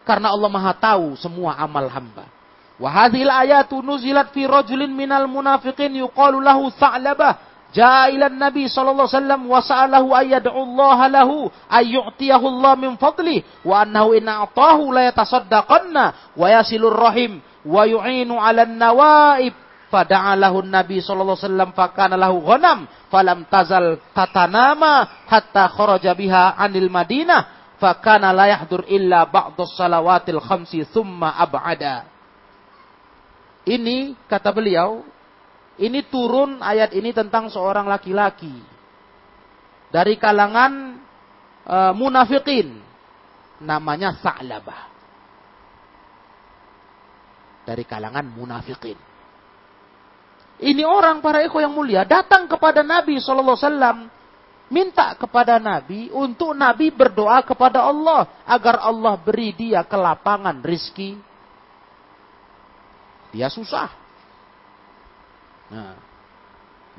Karena Allah maha tahu semua amal hamba. Wa hadhil ayatu nuzilat fi rajulin minal munafiqin yuqalu lahu Tha'labah Jaa ila Nabi sallallahu alaihi wasallam wa sa'alahu ayyad'u Allah lahu ayyu'tiyahu Allah min fadli wa annahu in a'tahu la yatasaddaqanna wa yasilur rahim wa yu'inu 'ala an-nawaib fada'alahu Nabi sallallahu alaihi wasallam fakana lahu ghanam falam tazal tatanama hatta kharaja biha anil Madinah fakana la yahdur illa ba'd salawatil khamsi thumma ab'ada. Ini kata beliau, ini turun ayat ini tentang seorang laki-laki dari kalangan uh, munafikin namanya Sa'labah. Dari kalangan munafikin. Ini orang para ikhwan yang mulia datang kepada Nabi sallallahu alaihi wasallam minta kepada Nabi untuk Nabi berdoa kepada Allah agar Allah beri dia kelapangan rizki. Dia susah. Nah,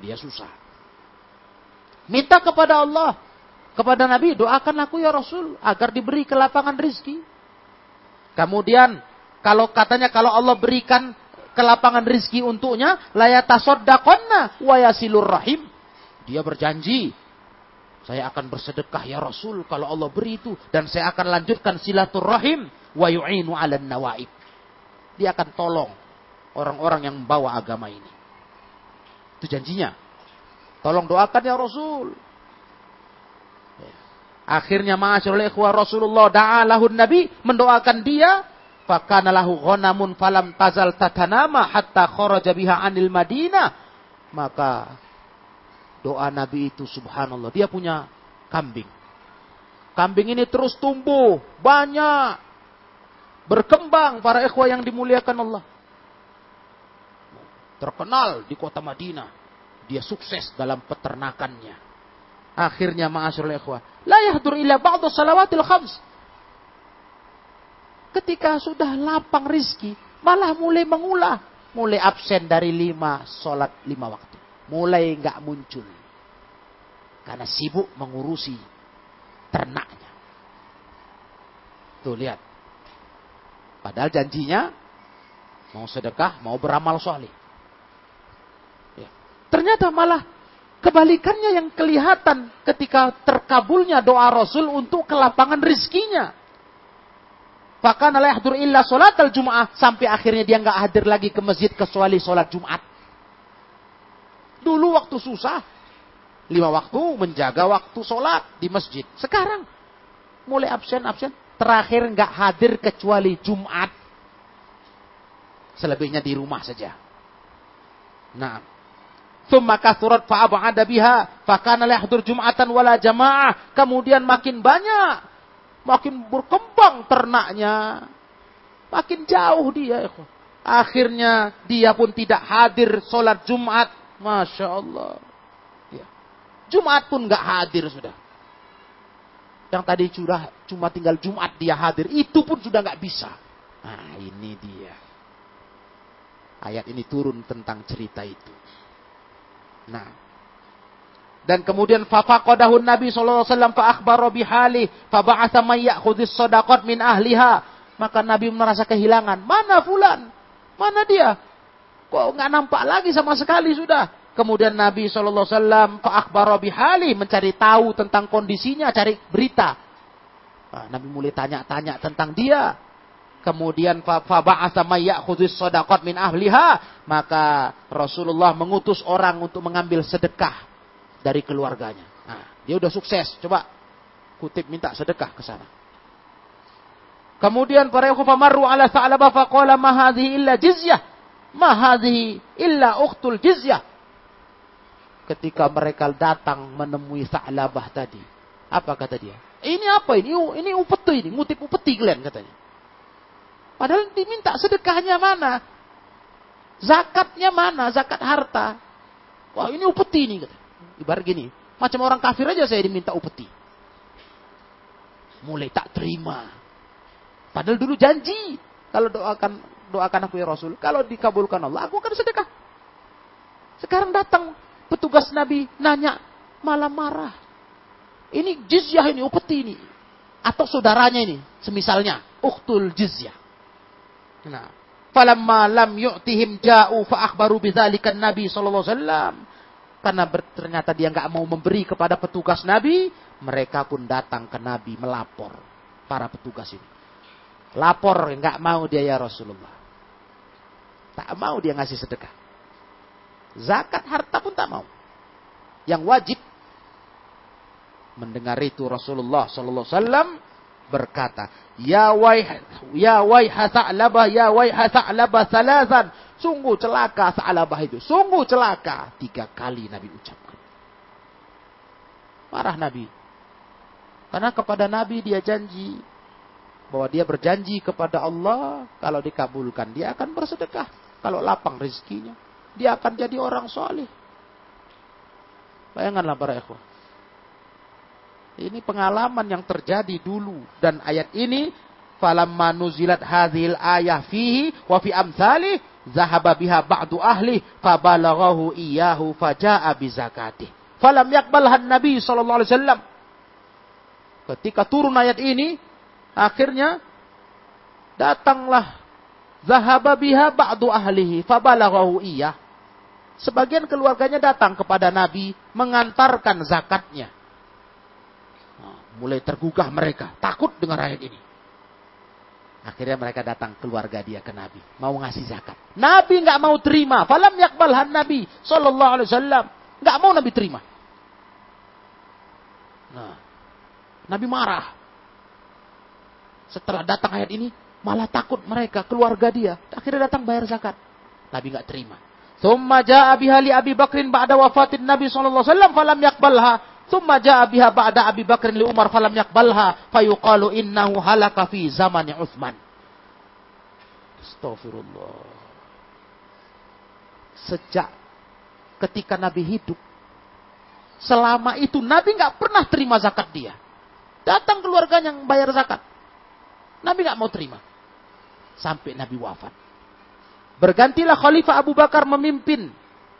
dia susah. Minta kepada Allah, kepada Nabi, doakan aku ya Rasul agar diberi kelapangan rizki. Kemudian kalau katanya kalau Allah berikan kelapangan rizki untuknya, layatasoddaqonna wa yasilur rahim. Dia berjanji, saya akan bersedekah ya Rasul kalau Allah beri itu. Dan saya akan lanjutkan silaturrahim wa yu'inu ala nawaib. Dia akan tolong orang-orang yang membawa agama ini. Itu janjinya. Tolong doakan ya Rasul. Akhirnya ma'asyarul ikhwah Rasulullah da'alahun Nabi mendoakan dia fakana lahu ghanamun falam tazal tatanama hatta kharaja biha anil Madinah. Maka doa Nabi itu subhanallah, dia punya kambing. Kambing ini terus tumbuh, banyak berkembang para ikhwah yang dimuliakan Allah. Terkenal di kota Madinah. Dia sukses dalam peternakannya. Akhirnya ma'asyurul ikhwah. La yahdur illa ba'du salawatil khams ketika sudah lapang rizki, malah mulai mengulah. Mulai absen dari lima sholat lima waktu. Mulai nggak muncul. Karena sibuk mengurusi ternaknya. Tuh lihat. Padahal janjinya mau sedekah, mau beramal soleh. Ya. Ternyata malah kebalikannya yang kelihatan ketika terkabulnya doa Rasul untuk kelapangan rizkinya. Bahkan la yahdur illa sholat al jum'ah. Sampai akhirnya dia nggak hadir lagi ke masjid kecuali sholat Jumat. Dulu waktu susah. Lima waktu menjaga waktu sholat di masjid. Sekarang mulai absen-absen. Terakhir nggak hadir kecuali Jumat. Selebihnya di rumah saja. Nah. Thumma kathurat fa'ab'ada biha. Fakana la yahdur jum'atan wala jamaah. Kemudian makin banyak makin berkembang ternaknya, makin jauh dia. Akhirnya dia pun tidak hadir sholat Jumat. Masya Allah. Ya. Jumat pun nggak hadir sudah. Yang tadi sudah cuma tinggal Jumat dia hadir. Itu pun sudah nggak bisa. Nah ini dia. Ayat ini turun tentang cerita itu. Nah, dan kemudian fafaqadahun Nabi sallallahu alaihi wasallam fa akhbara bihali fa ba'atha may ya'khudhis min ahliha. Maka Nabi merasa kehilangan. Mana fulan? Mana dia? Kok nggak nampak lagi sama sekali sudah. Kemudian Nabi sallallahu alaihi wasallam fa akhbara bihali mencari tahu tentang kondisinya, cari berita. Nah, Nabi mulai tanya-tanya tentang dia. Kemudian fa ba'atha may ya'khudhis shadaqat min ahliha, maka Rasulullah mengutus orang untuk mengambil sedekah dari keluarganya. Nah, dia udah sukses. Coba kutip minta sedekah ke sana. Kemudian para ikhwan marru ala Sa'labah faqala ma hadhihi illa jizyah. Ma hadhihi illa ukhtul jizyah. Ketika mereka datang menemui Sa'labah tadi, apa kata dia? Ini apa ini? Ini upeti ini, ngutip upeti kalian katanya. Padahal diminta sedekahnya mana? Zakatnya mana? Zakat harta. Wah ini upeti ini. Ibarat gini, macam orang kafir aja saya diminta upeti. Mulai tak terima. Padahal dulu janji. Kalau doakan doakan aku ya Rasul. Kalau dikabulkan Allah, aku akan sedekah. Sekarang datang petugas Nabi nanya, malah marah. Ini jizyah ini, upeti ini. Atau saudaranya ini, semisalnya, uktul jizyah. Nah, falamma lam yu'tihim ja'u fa akhbaru bidzalika Nabi sallallahu alaihi wasallam karena ternyata dia nggak mau memberi kepada petugas Nabi, mereka pun datang ke Nabi melapor para petugas ini. Lapor nggak mau dia ya Rasulullah. Tak mau dia ngasih sedekah. Zakat harta pun tak mau. Yang wajib mendengar itu Rasulullah sallallahu alaihi wasallam berkata, "Ya waih ya waih Sa'labah, ya waih Sa'labah salasan." Sungguh celaka Sa'labah itu. Sungguh celaka. Tiga kali Nabi ucapkan. Marah Nabi. Karena kepada Nabi dia janji bahwa dia berjanji kepada Allah kalau dikabulkan dia akan bersedekah. Kalau lapang rezekinya, dia akan jadi orang soleh. Bayangkanlah para ikhwah. Ini pengalaman yang terjadi dulu. Dan ayat ini, falamma nuzilat hadhil ayah fihi wa fi amthali zahaba biha ba'du ahli fabalaghahu iyyahu faja'a bizakatih. Falam yakbalhan Nabi sallallahu alaihi wasallam. Ketika turun ayat ini, akhirnya datanglah zahaba biha ba'du ahlihi fabalaghahu iyyah. Sebagian keluarganya datang kepada Nabi mengantarkan zakatnya mulai tergugah mereka, takut dengan ayat ini. Akhirnya mereka datang keluarga dia ke Nabi, mau ngasih zakat. Nabi nggak mau terima. Falam yakbalhan Nabi Sallallahu Alaihi Wasallam nggak mau Nabi terima. Nah, Nabi marah. Setelah datang ayat ini, malah takut mereka, keluarga dia. Akhirnya datang bayar zakat. Nabi nggak terima. Thumma ja'a biha li Abi Bakrin ba'da wafatin Nabi sallallahu alaihi wasallam falam yakbalha Thumma ja'a biha ba'da Abi Bakr li Umar falam yakbalha fayuqalu innahu halaka fi zamani Utsman. Astagfirullah. Sejak ketika Nabi hidup, selama itu Nabi nggak pernah terima zakat dia. Datang keluarganya yang bayar zakat. Nabi nggak mau terima. Sampai Nabi wafat. Bergantilah Khalifah Abu Bakar memimpin.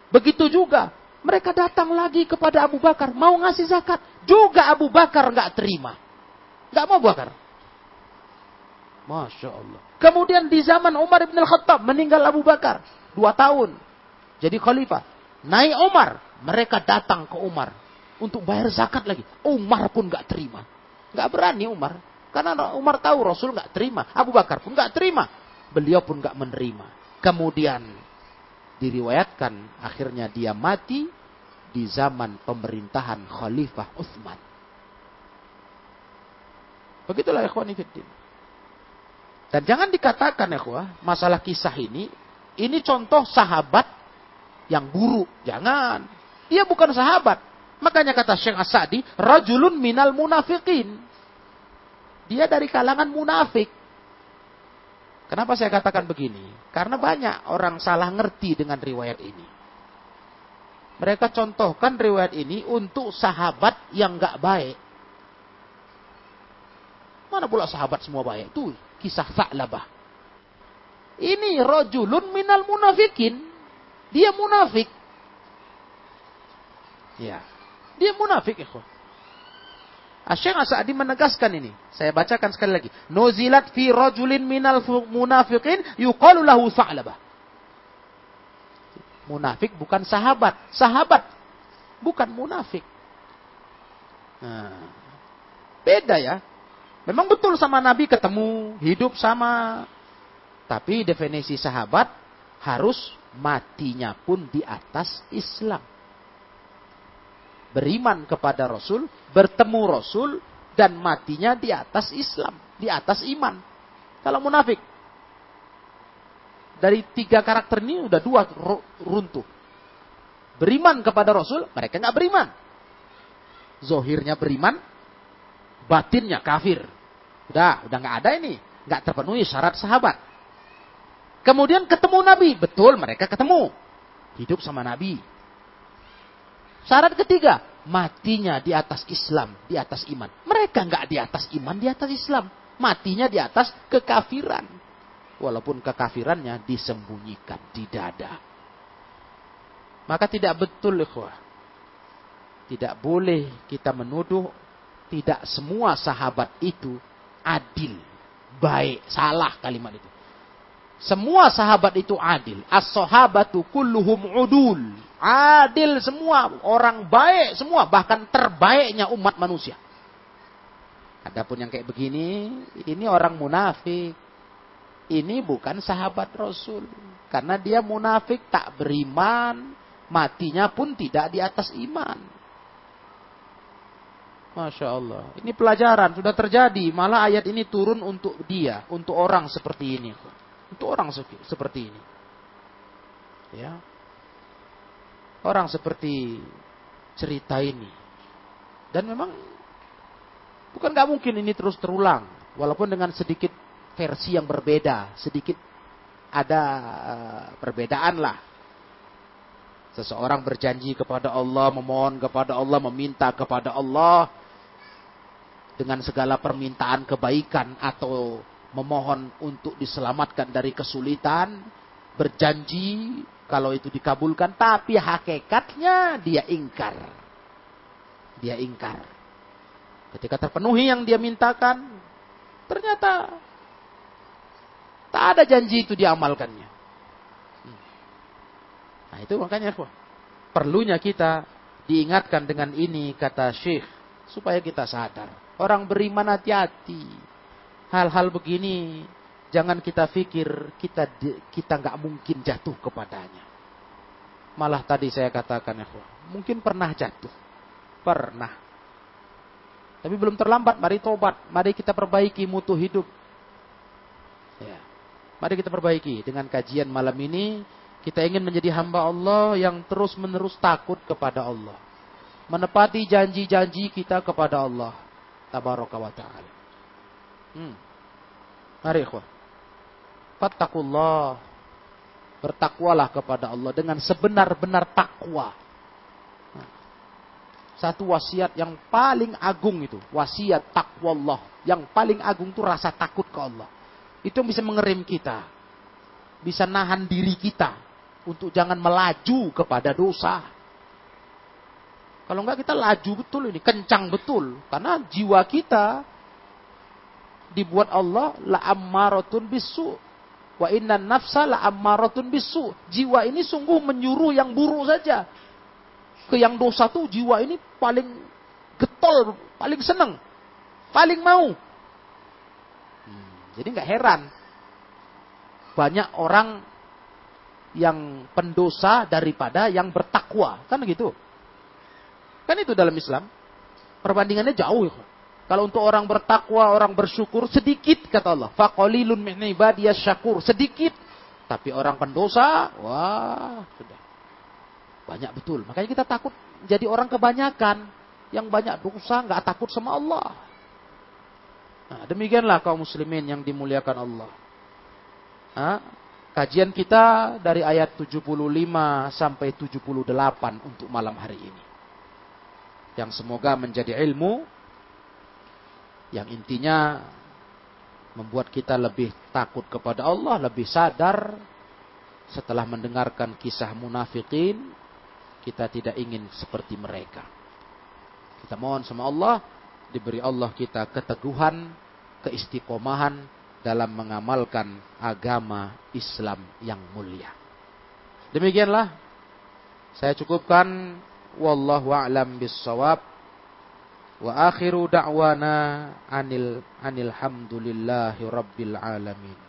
Begitu juga mereka datang lagi kepada Abu Bakar, mau ngasih zakat. Juga Abu Bakar nggak terima. Nggak mau Abu Bakar. Masya Allah. Kemudian di zaman Umar bin Al-Khattab meninggal Abu Bakar. Dua tahun. Jadi khalifah. Naik Umar. Mereka datang ke Umar. Untuk bayar zakat lagi. Umar pun nggak terima. Nggak berani Umar. Karena Umar tahu Rasul nggak terima. Abu Bakar pun nggak terima. Beliau pun nggak menerima. Kemudian diriwayatkan akhirnya dia mati di zaman pemerintahan Khalifah Utsman. Begitulah ikhwan fiddin. Dan jangan dikatakan ya masalah kisah ini, ini contoh sahabat yang buruk. Jangan. Dia bukan sahabat. Makanya kata Syekh Asadi, rajulun minal munafikin. Dia dari kalangan munafik. Kenapa saya katakan begini? Karena banyak orang salah ngerti dengan riwayat ini. Mereka contohkan riwayat ini untuk sahabat yang gak baik. Mana pula sahabat semua baik? Itu kisah Sa'labah. Ini rojulun minal munafikin. Dia munafik. Ya. Dia munafik, ikhwan. Asyik Asadi menegaskan ini. Saya bacakan sekali lagi. Nuzilat fi rajulin minal munafikin yuqalu lahu Sa'labah. Munafik bukan sahabat. Sahabat bukan munafik. Nah, beda ya. Memang betul sama Nabi ketemu, hidup sama. Tapi definisi sahabat harus matinya pun di atas Islam. Beriman kepada Rasul, bertemu Rasul, dan matinya di atas Islam, di atas iman. Kalau munafik, dari tiga karakter ini udah dua runtuh. Beriman kepada Rasul, mereka nggak beriman. Zohirnya beriman, batinnya kafir. Udah, udah nggak ada ini, nggak terpenuhi syarat sahabat. Kemudian ketemu Nabi, betul mereka ketemu, hidup sama Nabi. Syarat ketiga, matinya di atas Islam, di atas iman. Mereka nggak di atas iman, di atas Islam. Matinya di atas kekafiran walaupun kekafirannya disembunyikan di dada. Maka tidak betul ikhwah. Tidak boleh kita menuduh tidak semua sahabat itu adil, baik, salah kalimat itu. Semua sahabat itu adil. As-sahabatu kulluhum udul. Adil semua, orang baik semua, bahkan terbaiknya umat manusia. Adapun yang kayak begini, ini orang munafik ini bukan sahabat Rasul. Karena dia munafik, tak beriman, Matinya pun tidak di atas iman. Masya Allah. Ini pelajaran sudah terjadi. Malah ayat ini turun untuk dia, untuk orang seperti ini, untuk orang seperti ini. Ya, orang seperti cerita ini. Dan memang bukan nggak mungkin ini terus terulang, walaupun dengan sedikit versi yang berbeda, sedikit ada uh, perbedaan lah. Seseorang berjanji kepada Allah, memohon kepada Allah, meminta kepada Allah dengan segala permintaan kebaikan atau memohon untuk diselamatkan dari kesulitan, berjanji kalau itu dikabulkan, tapi hakikatnya dia ingkar. Dia ingkar. Ketika terpenuhi yang dia mintakan, ternyata tak ada janji itu diamalkannya. Nah itu makanya perlunya kita diingatkan dengan ini kata Syekh supaya kita sadar. Orang beriman hati-hati. Hal-hal begini jangan kita pikir kita kita nggak mungkin jatuh kepadanya. Malah tadi saya katakan ya, mungkin pernah jatuh. Pernah. Tapi belum terlambat, mari tobat, mari kita perbaiki mutu hidup. Mari kita perbaiki dengan kajian malam ini kita ingin menjadi hamba Allah yang terus-menerus takut kepada Allah. Menepati janji-janji kita kepada Allah. Tabaraka wa ta'ala. Hmm. Mari ikhwan. Fattakullah. Bertakwalah kepada Allah dengan sebenar-benar takwa. Satu wasiat yang paling agung itu. Wasiat takwa Allah. Yang paling agung itu rasa takut ke Allah. Itu bisa mengerim kita. Bisa nahan diri kita untuk jangan melaju kepada dosa. Kalau enggak kita laju betul ini, kencang betul. Karena jiwa kita dibuat Allah la ammaratun bisu. Wa inna nafsa la ammaratun bisu. Jiwa ini sungguh menyuruh yang buruk saja. Ke yang dosa tuh jiwa ini paling getol, paling senang, paling mau. Jadi nggak heran banyak orang yang pendosa daripada yang bertakwa. Kan gitu. Kan itu dalam Islam. Perbandingannya jauh. Kalau untuk orang bertakwa, orang bersyukur, sedikit kata Allah. Faqalilun min ibadiyas syakur. Sedikit. Tapi orang pendosa, wah, sudah. Banyak betul. Makanya kita takut jadi orang kebanyakan. Yang banyak dosa, nggak takut sama Allah. Nah, demikianlah kaum muslimin yang dimuliakan Allah. Nah, Kajian kita dari ayat 75 sampai 78 untuk malam hari ini. Yang semoga menjadi ilmu yang intinya membuat kita lebih takut kepada Allah, lebih sadar setelah mendengarkan kisah munafikin, kita tidak ingin seperti mereka. Kita mohon sama Allah, diberi Allah kita keteguhan, keistiqomahan, dalam mengamalkan agama Islam yang mulia. Demikianlah saya cukupkan wallahu a'lam bissawab wa akhiru da'wana anil anil hamdulillahi rabbil alamin.